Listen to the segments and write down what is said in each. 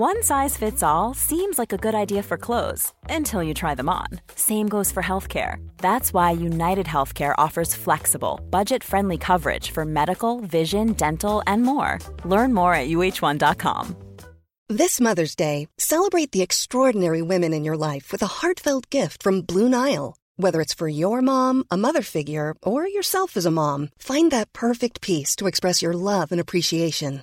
One size fits all seems like a good idea for clothes until you try them on. Same goes for healthcare. That's why United Healthcare offers flexible, budget friendly coverage for medical, vision, dental, and more. Learn more at uh1.com. This Mother's Day, celebrate the extraordinary women in your life with a heartfelt gift from Blue Nile. Whether it's for your mom, a mother figure, or yourself as a mom, find that perfect piece to express your love and appreciation.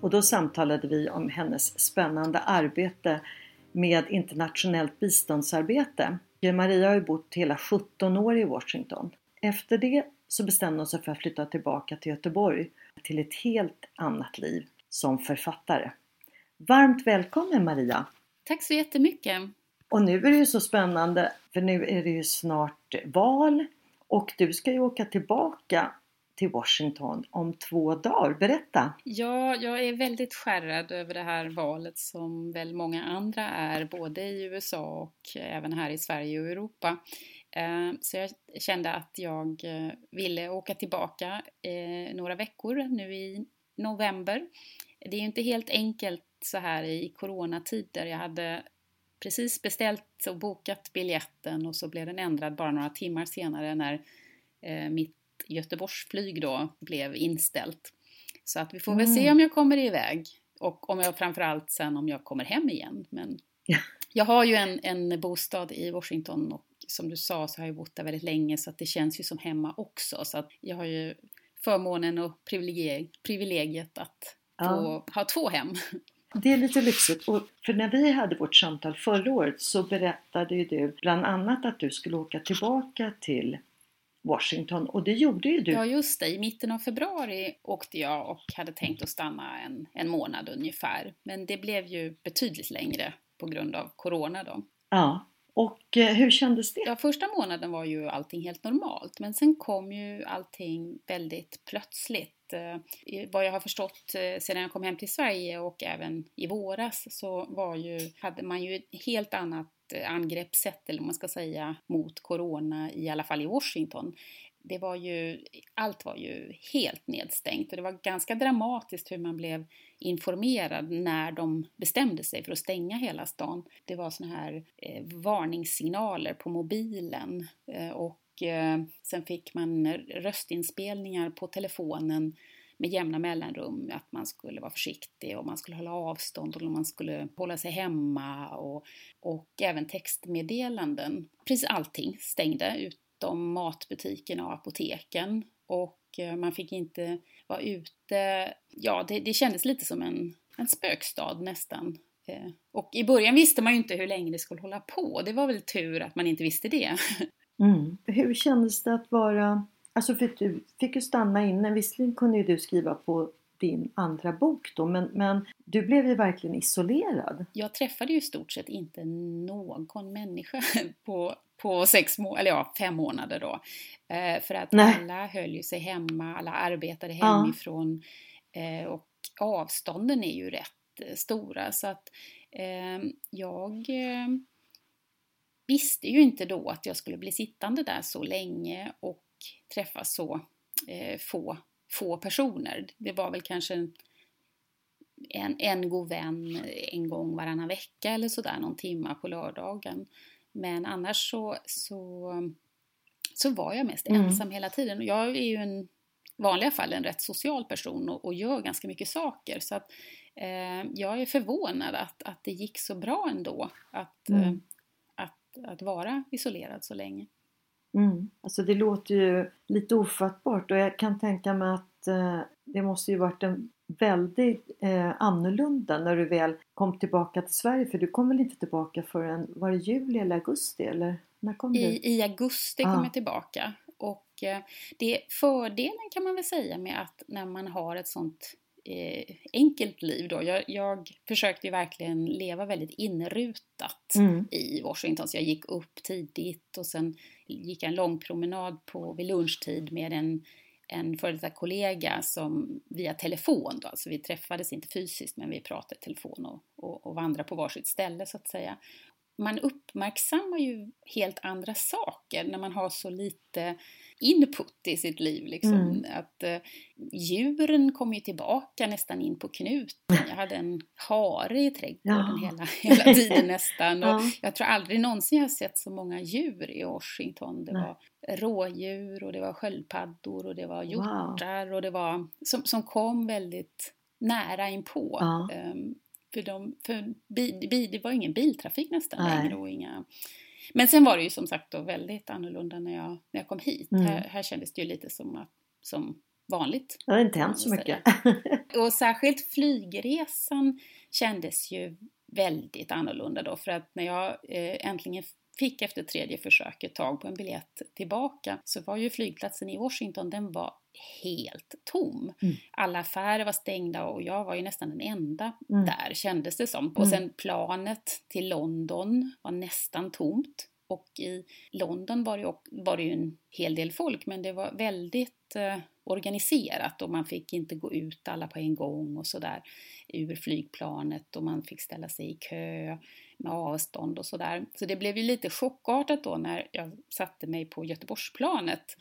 och då samtalade vi om hennes spännande arbete med internationellt biståndsarbete. Maria har ju bott hela 17 år i Washington. Efter det så bestämde hon sig för att flytta tillbaka till Göteborg till ett helt annat liv som författare. Varmt välkommen Maria! Tack så jättemycket! Och nu är det ju så spännande för nu är det ju snart val och du ska ju åka tillbaka till Washington om två dagar. Berätta! Ja, jag är väldigt skärrad över det här valet som väl många andra är, både i USA och även här i Sverige och Europa. Eh, så jag kände att jag eh, ville åka tillbaka eh, några veckor nu i november. Det är ju inte helt enkelt så här i coronatider. Jag hade precis beställt och bokat biljetten och så blev den ändrad bara några timmar senare när mitt Göteborgsflyg då blev inställt. Så att vi får väl se mm. om jag kommer iväg och om jag framförallt sen om jag kommer hem igen. Men ja. jag har ju en, en bostad i Washington och som du sa så har jag bott där väldigt länge så att det känns ju som hemma också. Så att jag har ju förmånen och privilegiet att ja. ha två hem. Det är lite lyxigt. Och för när vi hade vårt samtal förra året så berättade ju du bland annat att du skulle åka tillbaka till Washington och det gjorde ju du. Ja just det, i mitten av februari åkte jag och hade tänkt att stanna en, en månad ungefär. Men det blev ju betydligt längre på grund av Corona då. Ja, och eh, hur kändes det? Ja, första månaden var ju allting helt normalt men sen kom ju allting väldigt plötsligt. Eh, vad jag har förstått eh, sedan jag kom hem till Sverige och även i våras så var ju, hade man ju ett helt annat Eh, angreppssätt, eller vad man ska säga, mot corona, i alla fall i Washington. Det var ju, allt var ju helt nedstängt och det var ganska dramatiskt hur man blev informerad när de bestämde sig för att stänga hela stan. Det var såna här eh, varningssignaler på mobilen eh, och eh, sen fick man röstinspelningar på telefonen med jämna mellanrum att man skulle vara försiktig och man skulle hålla avstånd och man skulle hålla sig hemma och, och även textmeddelanden. Precis allting stängde utom matbutikerna och apoteken och eh, man fick inte vara ute. Ja, det, det kändes lite som en, en spökstad nästan. Eh, och i början visste man ju inte hur länge det skulle hålla på. Det var väl tur att man inte visste det. Mm. Hur kändes det att vara Alltså för du fick ju stanna inne. Visserligen kunde ju du skriva på din andra bok då men, men du blev ju verkligen isolerad. Jag träffade ju i stort sett inte någon människa på, på sex må eller ja, fem månader då. Eh, för att Nej. alla höll ju sig hemma, alla arbetade hemifrån ja. eh, och avstånden är ju rätt eh, stora så att eh, jag visste ju inte då att jag skulle bli sittande där så länge och träffa så eh, få, få personer. Det var väl kanske en, en god vän en gång varannan vecka eller sådär, någon timma på lördagen. Men annars så, så, så var jag mest mm. ensam hela tiden. Jag är ju en vanliga fall en rätt social person och, och gör ganska mycket saker. Så att, eh, jag är förvånad att, att det gick så bra ändå att, mm. eh, att, att vara isolerad så länge. Mm. Alltså det låter ju lite ofattbart och jag kan tänka mig att eh, det måste ju varit en väldigt eh, annorlunda när du väl kom tillbaka till Sverige för du kom väl inte tillbaka förrän, var det juli eller augusti eller när kom I, du? I augusti kom jag tillbaka och eh, det fördelen kan man väl säga med att när man har ett sånt eh, enkelt liv då. Jag, jag försökte ju verkligen leva väldigt inrutat mm. i Washington. Så jag gick upp tidigt och sen gick jag en lång promenad på, vid lunchtid med en en före detta kollega som via telefon då, alltså vi träffades inte fysiskt men vi pratade i telefon och, och, och vandrade på varsitt ställe så att säga. Man uppmärksammar ju helt andra saker när man har så lite input i sitt liv. Liksom. Mm. Att uh, Djuren kom ju tillbaka nästan in på knuten. Jag hade en hare i trädgården ja. hela, hela tiden nästan. Och ja. Jag tror aldrig någonsin jag sett så många djur i Washington. Det Nej. var rådjur och det var sköldpaddor och det var hjortar wow. och det var som, som kom väldigt nära inpå. Ja. Um, för, de, för bi, bi, det var ingen biltrafik nästan Nej. längre och inga men sen var det ju som sagt då väldigt annorlunda när jag, när jag kom hit. Mm. Här, här kändes det ju lite som, som vanligt. Det har inte hänt så mycket. och särskilt flygresan kändes ju väldigt annorlunda då för att när jag eh, äntligen fick efter tredje försöket tag på en biljett tillbaka så var ju flygplatsen i Washington, den var helt tom. Mm. Alla affärer var stängda och jag var ju nästan den enda mm. där kändes det som. Och mm. sen planet till London var nästan tomt. Och i London var det, ju, var det ju en hel del folk men det var väldigt eh, organiserat och man fick inte gå ut alla på en gång och sådär ur flygplanet och man fick ställa sig i kö med avstånd och sådär. Så det blev ju lite chockartat då när jag satte mig på Göteborgsplanet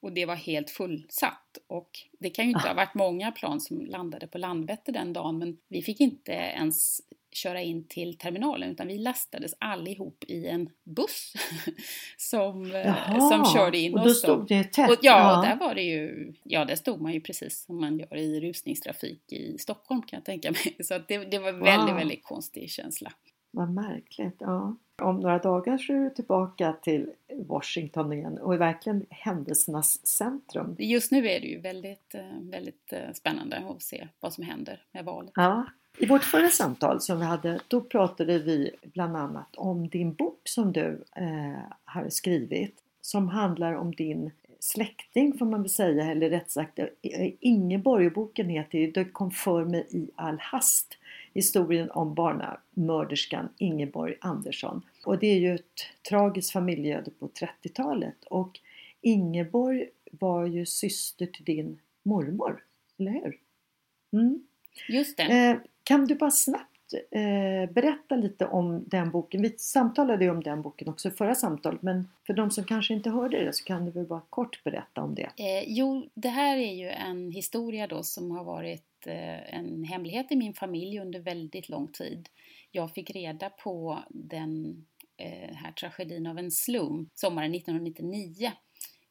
och det var helt fullsatt. Och det kan ju inte ah. ha varit många plan som landade på Landvetter den dagen men vi fick inte ens köra in till terminalen utan vi lastades allihop i en buss som, Jaha, som körde in och då stod det tätt? Och, ja, ja, där var det ju, ja där stod man ju precis som man gör i rusningstrafik i Stockholm kan jag tänka mig. Så det, det var wow. väldigt, väldigt konstig känsla. Vad märkligt. Ja. Om några dagar så är du tillbaka till Washington igen och är verkligen händelsernas centrum. Just nu är det ju väldigt, eh, väldigt eh, spännande att se vad som händer med valet. Ja. I vårt förra samtal som vi hade, då pratade vi bland annat om din bok som du eh, har skrivit som handlar om din släkting får man väl säga, eller rätt sagt Ingeborg-boken heter Det kom för mig i all hast historien om barnamörderskan Ingeborg Andersson. Och det är ju ett tragiskt familjeöde på 30-talet och Ingeborg var ju syster till din mormor, eller hur? Mm. Just det. Eh, kan du bara snabbt eh, berätta lite om den boken? Vi samtalade ju om den boken också i förra samtalet men för de som kanske inte hörde det så kan du väl bara kort berätta om det? Eh, jo, det här är ju en historia då som har varit Eh, en hemlighet i min familj under väldigt lång tid. Jag fick reda på den eh, här tragedin av en slum sommaren 1999.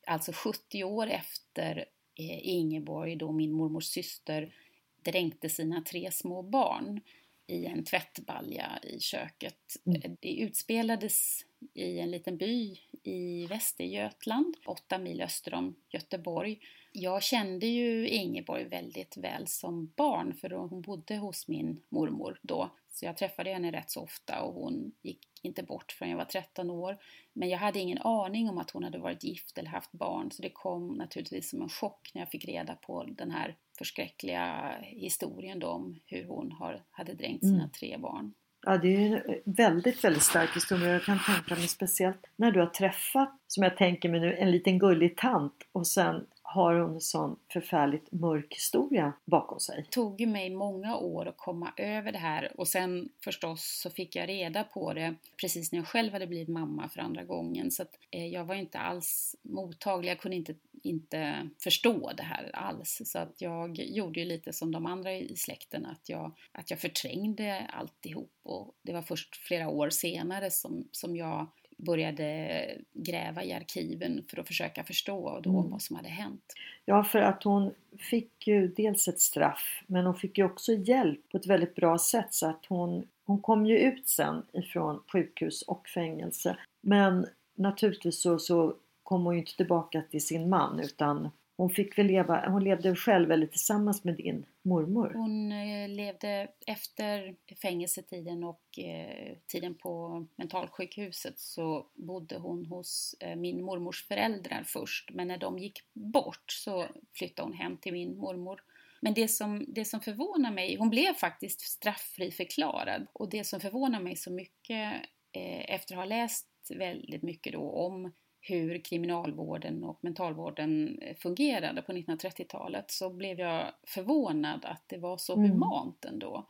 Alltså 70 år efter eh, Ingeborg, då min mormors syster, dränkte sina tre små barn i en tvättbalja i köket. Mm. Det utspelades i en liten by i Västergötland, åtta mil öster om Göteborg. Jag kände ju Ingeborg väldigt väl som barn för hon bodde hos min mormor då. Så jag träffade henne rätt så ofta och hon gick inte bort förrän jag var 13 år. Men jag hade ingen aning om att hon hade varit gift eller haft barn så det kom naturligtvis som en chock när jag fick reda på den här förskräckliga historien då om hur hon har, hade dränkt sina mm. tre barn. Ja, det är en väldigt, väldigt stark historia. Jag kan tänka mig speciellt när du har träffat, som jag tänker mig nu, en liten gullig tant och sen har hon en sån förfärligt mörk historia bakom sig. Det tog ju mig många år att komma över det här och sen förstås så fick jag reda på det precis när jag själv hade blivit mamma för andra gången. Så att eh, jag var inte alls mottaglig, jag kunde inte, inte förstå det här alls. Så att jag gjorde ju lite som de andra i släkten att jag, att jag förträngde alltihop. Och det var först flera år senare som, som jag började gräva i arkiven för att försöka förstå då mm. vad som hade hänt. Ja, för att hon fick ju dels ett straff men hon fick ju också hjälp på ett väldigt bra sätt så att hon, hon kom ju ut sen ifrån sjukhus och fängelse. Men naturligtvis så, så kom hon ju inte tillbaka till sin man utan hon fick väl leva, hon levde själv eller tillsammans med din mormor? Hon eh, levde efter fängelsetiden och eh, tiden på mentalsjukhuset så bodde hon hos eh, min mormors föräldrar först. Men när de gick bort så flyttade hon hem till min mormor. Men det som, det som förvånar mig, hon blev faktiskt strafffri förklarad. Och det som förvånar mig så mycket eh, efter att ha läst väldigt mycket då om hur kriminalvården och mentalvården eh, fungerade på 1930-talet så blev jag förvånad att det var så mm. humant ändå.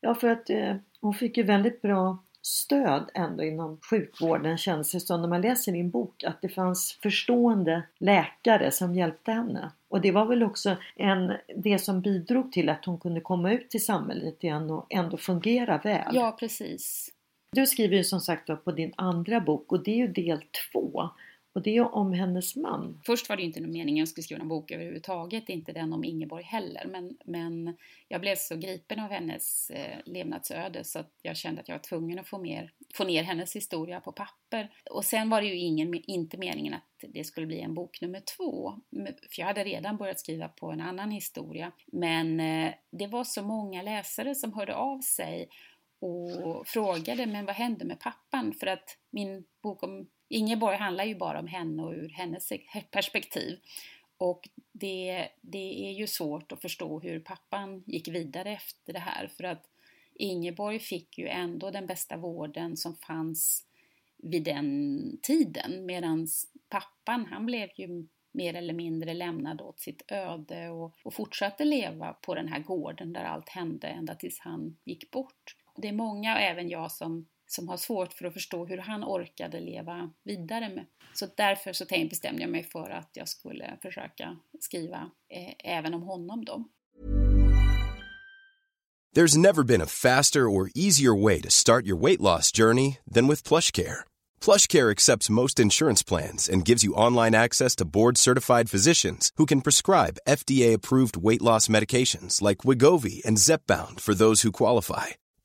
Ja, för att eh, hon fick ju väldigt bra stöd ändå inom sjukvården känns det som när man läser din bok att det fanns förstående läkare som hjälpte henne. Och det var väl också en, det som bidrog till att hon kunde komma ut till samhället igen och ändå fungera väl. Ja, precis. Du skriver ju som sagt på din andra bok och det är ju del två. Och det är om hennes man. Först var det inte någon mening jag skulle skriva en bok överhuvudtaget, inte den om Ingeborg heller. Men, men jag blev så gripen av hennes eh, levnadsöde så att jag kände att jag var tvungen att få, mer, få ner hennes historia på papper. Och sen var det ju ingen, inte meningen att det skulle bli en bok nummer två. För jag hade redan börjat skriva på en annan historia. Men eh, det var så många läsare som hörde av sig och frågade men vad hände med pappan? För att min bok om Ingeborg handlar ju bara om henne och ur hennes perspektiv. Och det, det är ju svårt att förstå hur pappan gick vidare efter det här för att Ingeborg fick ju ändå den bästa vården som fanns vid den tiden medan pappan han blev ju mer eller mindre lämnad åt sitt öde och, och fortsatte leva på den här gården där allt hände ända tills han gick bort. Det är många, även jag, som som har svårt för att förstå hur han orkade leva vidare med. Så därför så bestämde jag mig för att jag skulle försöka skriva eh, även om honom då. There's never been a faster or easier way to start your weight loss journey than with PlushCare. PlushCare accepts most insurance plans and gives you online access to board-certified physicians who can prescribe FDA-approved weight loss medications like Wigovi and Zepbound for those who qualify.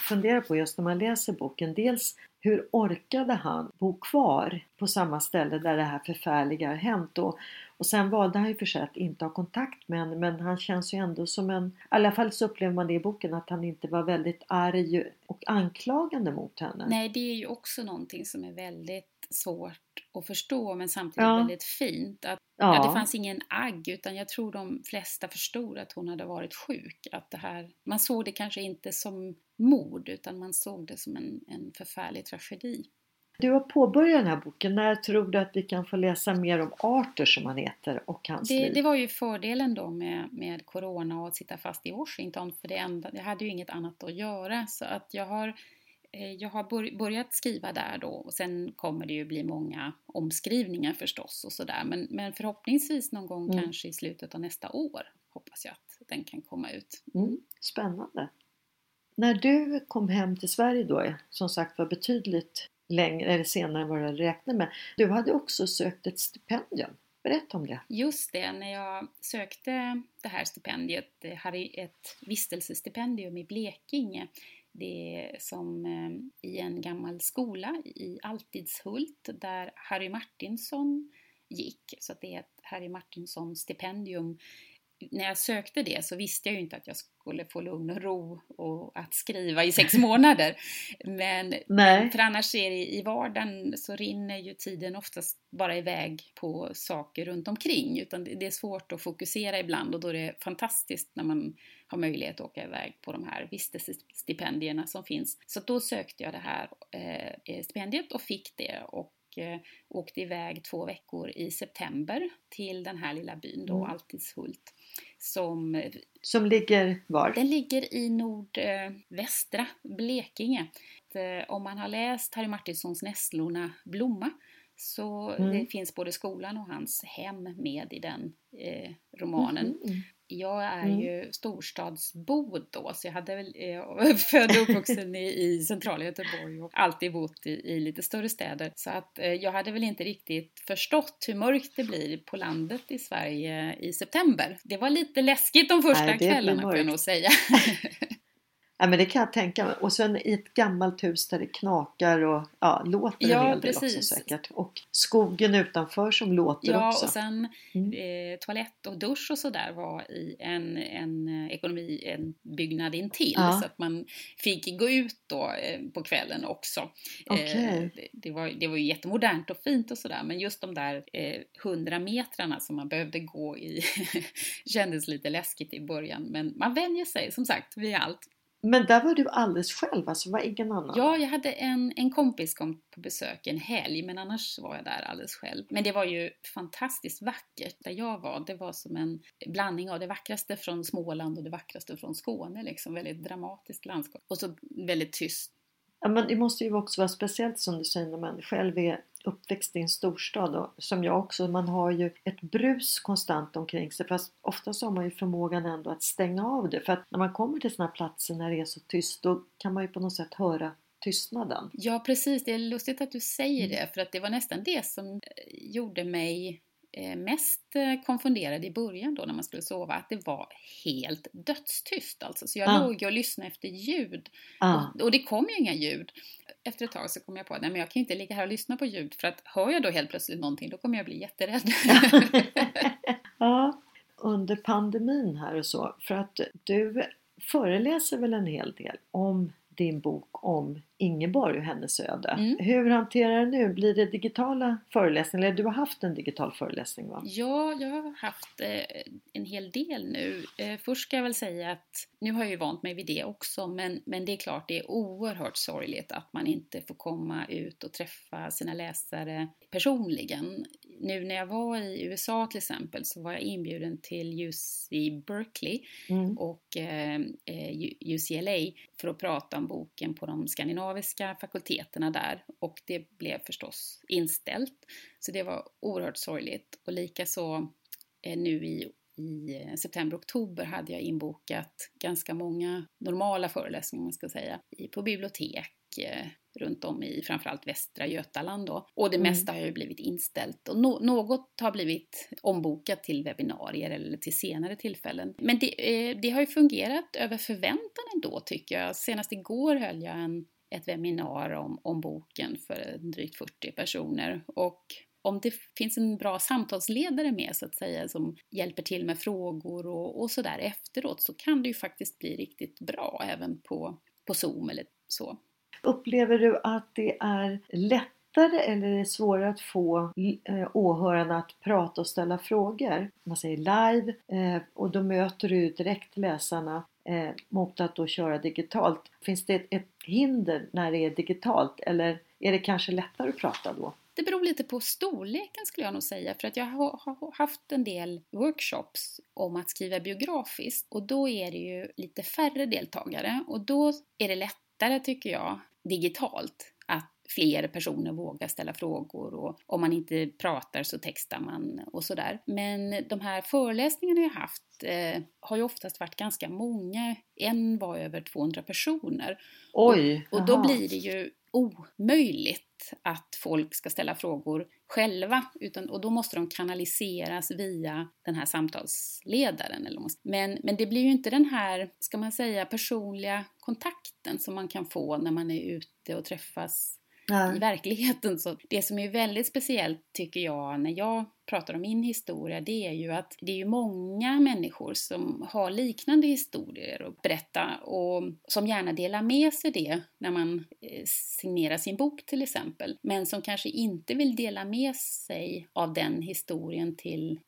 Funderar på just när man läser boken. Dels hur orkade han bo kvar på samma ställe där det här förfärliga har hänt? Och, och sen valde han ju för sig att inte ha kontakt med henne men han känns ju ändå som en, i alla fall så upplever man det i boken, att han inte var väldigt arg och anklagande mot henne. Nej, det är ju också någonting som är väldigt svårt att förstå men samtidigt ja. väldigt fint. Att, ja. ja. det fanns ingen agg utan jag tror de flesta förstod att hon hade varit sjuk. Att det här, man såg det kanske inte som mord utan man såg det som en, en förfärlig tragedi. Du har påbörjat den här boken. När tror du att vi kan få läsa mer om Arthur som han heter och hans det, liv? Det var ju fördelen då med, med Corona och att sitta fast i Washington för det enda, jag hade ju inget annat att göra så att jag har jag har börjat skriva där då och sen kommer det ju bli många omskrivningar förstås och sådär men, men förhoppningsvis någon gång mm. kanske i slutet av nästa år hoppas jag att den kan komma ut. Mm. Spännande! När du kom hem till Sverige då, som sagt var betydligt längre eller senare än vad du räknat med. Du hade också sökt ett stipendium. Berätta om det. Just det, när jag sökte det här stipendiet, hade ett vistelsestipendium i Blekinge det är som eh, i en gammal skola i Alltidshult där Harry Martinsson gick. Så det är ett Harry Martinsson stipendium när jag sökte det så visste jag ju inte att jag skulle få lugn och ro och att skriva i sex månader. Men, men för annars är det i vardagen så rinner ju tiden oftast bara iväg på saker runt omkring. Utan det är svårt att fokusera ibland och då är det fantastiskt när man har möjlighet att åka iväg på de här vistelsestipendierna som finns. Så då sökte jag det här eh, stipendiet och fick det. Och eh, åkte iväg två veckor i september till den här lilla byn då, mm. Altishult. Som, som ligger var? Den ligger i nordvästra Blekinge. Eh, om man har läst Harry Martinsons Nässlorna blomma så mm. det finns både skolan och hans hem med i den eh, romanen. Mm. Jag är mm. ju storstadsbo då, så jag hade väl eh, född och uppvuxen i, i centrala Göteborg och alltid bott i, i, lite större städer. Så att eh, jag hade väl inte riktigt förstått hur mörkt det blir på landet i Sverige i september. Det var lite läskigt de första Nej, kvällarna får jag nog säga. Ja men det kan jag tänka mig. Och sen i ett gammalt hus där det knakar och ja, låter ja, en hel del precis. också säkert. Och skogen utanför som låter ja, också. Ja och sen mm. eh, toalett och dusch och sådär var i en, en eh, ekonomi, en byggnad intill. Ja. Så att man fick gå ut då eh, på kvällen också. Okay. Eh, det, det, var, det var ju jättemodernt och fint och sådär men just de där eh, hundra metrarna som man behövde gå i kändes lite läskigt i början. Men man vänjer sig som sagt vid allt. Men där var du alldeles själv, alltså var ingen annan? Ja, jag hade en, en kompis kom på besök en helg, men annars var jag där alldeles själv. Men det var ju fantastiskt vackert där jag var. Det var som en blandning av det vackraste från Småland och det vackraste från Skåne, liksom väldigt dramatiskt landskap. Och så väldigt tyst. Ja, men det måste ju också vara speciellt som du säger när man själv är uppväxt i en storstad och som jag också, man har ju ett brus konstant omkring sig fast oftast har man ju förmågan ändå att stänga av det för att när man kommer till sådana platser när det är så tyst då kan man ju på något sätt höra tystnaden. Ja precis, det är lustigt att du säger mm. det för att det var nästan det som gjorde mig Eh, mest eh, konfunderad i början då när man skulle sova att det var helt dödstyst alltså. Så jag ah. låg och lyssnade efter ljud ah. och, och, det kom ju inga ljud. Efter ett tag så kom jag på att jag kan inte ligga här och lyssna på ljud för att hör jag då helt plötsligt någonting då kommer jag bli jätterädd. ja, under pandemin här och så för att du föreläser väl en hel del om din bok om Ingeborg och hennes öde. Mm. Hur hanterar du nu? Blir det digitala föreläsningar? Eller du har haft en digital föreläsning va? Ja, jag har haft eh, en hel del nu. Eh, först ska jag väl säga att nu har jag ju vant mig vid det också men, men det är klart det är oerhört sorgligt att man inte får komma ut och träffa sina läsare personligen. Nu när jag var i USA till exempel så var jag inbjuden till UC Berkeley mm. och eh, UCLA för att prata om boken på de skandinaviska fakulteterna där och det blev förstås inställt. Så det var oerhört sorgligt och likaså eh, nu i i eh, september-oktober hade jag inbokat ganska många normala föreläsningar, man ska säga, på bibliotek eh, runt om i framförallt västra Götaland då. Och det mm. mesta har ju blivit inställt och no något har blivit ombokat till webbinarier eller till senare tillfällen. Men det, eh, det har ju fungerat över förväntan ändå tycker jag. Senast igår höll jag en, ett webbinar om, om boken för drygt 40 personer och om det finns en bra samtalsledare med så att säga som hjälper till med frågor och, och sådär efteråt så kan det ju faktiskt bli riktigt bra även på, på Zoom eller så. Upplever du att det är lättare eller är det svårare att få eh, åhörarna att prata och ställa frågor? Man säger live eh, och då möter du direkt läsarna eh, mot att då köra digitalt. Finns det ett, ett hinder när det är digitalt? Eller är det kanske lättare att prata då? Det beror lite på storleken skulle jag nog säga. För att jag har haft en del workshops om att skriva biografiskt. Och då är det ju lite färre deltagare. Och då är det lättare tycker jag digitalt fler personer vågar ställa frågor och om man inte pratar så textar man och sådär. Men de här föreläsningarna jag haft eh, har ju oftast varit ganska många. En var över 200 personer. Oj! Och, och då blir det ju omöjligt att folk ska ställa frågor själva utan, och då måste de kanaliseras via den här samtalsledaren. Eller men, men det blir ju inte den här, ska man säga, personliga kontakten som man kan få när man är ute och träffas i verkligheten. Så det som är väldigt speciellt tycker jag när jag pratar om min historia det är ju att det är ju många människor som har liknande historier att berätta och som gärna delar med sig det när man eh, signerar sin bok till exempel. Men som kanske inte vill dela med sig av den historien till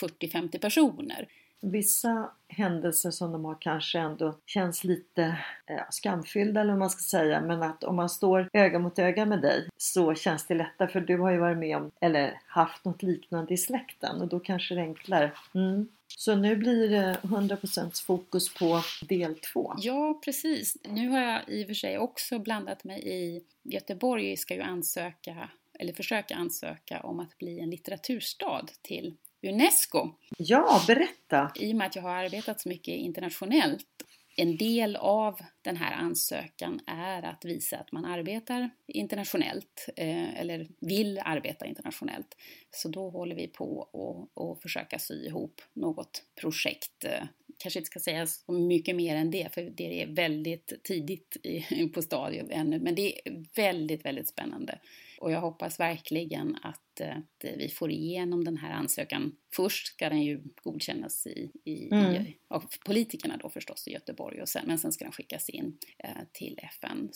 40-50 personer. Vissa händelser som de har kanske ändå känns lite eh, skamfyllda eller vad man ska säga men att om man står öga mot öga med dig så känns det lättare för du har ju varit med om eller haft något liknande i släkten och då kanske det är enklare. Mm. Så nu blir det 100% fokus på del två. Ja, precis. Nu har jag i och för sig också blandat mig i Göteborg ska ju ansöka eller försöka ansöka om att bli en litteraturstad till Unesco. Ja, berätta! I och med att jag har arbetat så mycket internationellt en del av den här ansökan är att visa att man arbetar internationellt eh, eller vill arbeta internationellt. Så då håller vi på att försöka sy ihop något projekt. Eh, kanske inte ska säga så mycket mer än det, för det är väldigt tidigt i, på stadiet ännu, men det är väldigt, väldigt spännande. Och jag hoppas verkligen att, att vi får igenom den här ansökan. Först ska den ju godkännas i, i, mm. i av politikerna då förstås i Göteborg, och sen, men sen ska den skickas in eh, till FN.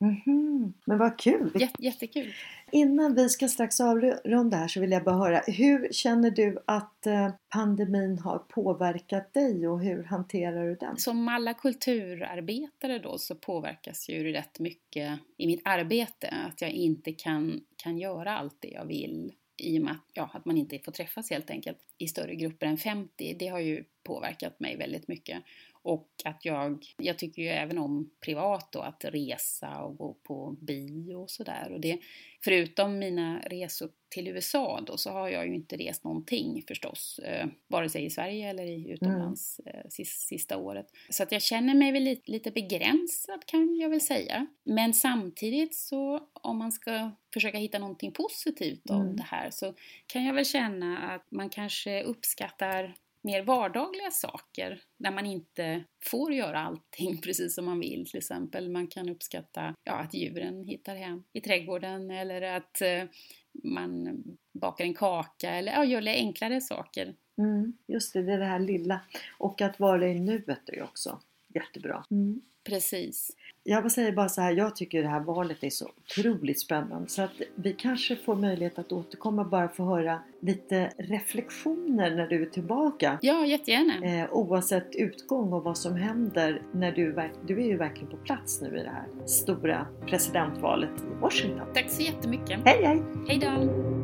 Mm -hmm. Men vad kul! Jätte, jättekul! Innan vi ska strax avrunda här så vill jag bara höra, hur känner du att eh, pandemin har påverkat dig och hur hanterar du den? Som alla kulturarbetare då så påverkas ju rätt mycket i mitt arbete, att jag inte kan, kan göra allt det jag vill i och med att, ja, att man inte får träffas helt enkelt i större grupper än 50. Det har ju påverkat mig väldigt mycket. Och att jag, jag tycker ju även om privat då, att resa och gå på bio och sådär. Och det, förutom mina resor till USA då så har jag ju inte rest någonting förstås. Eh, vare sig i Sverige eller i utomlands mm. eh, sista året. Så att jag känner mig väl lite, lite begränsad kan jag väl säga. Men samtidigt så om man ska försöka hitta någonting positivt av mm. det här så kan jag väl känna att man kanske uppskattar mer vardagliga saker där man inte får göra allting precis som man vill. Till exempel man kan uppskatta ja, att djuren hittar hem i trädgården eller att eh, man bakar en kaka eller ja, gör lite enklare saker. Mm, just det, det är det här lilla. Och att vara i nuet är också jättebra. Mm. Precis. Jag säger bara så här, jag tycker det här valet är så otroligt spännande så att vi kanske får möjlighet att återkomma bara för att höra lite reflektioner när du är tillbaka. Ja, jättegärna. Eh, oavsett utgång och vad som händer när du, du är ju verkligen på plats nu i det här stora presidentvalet i Washington. Tack så jättemycket. Hej hej! Hej då!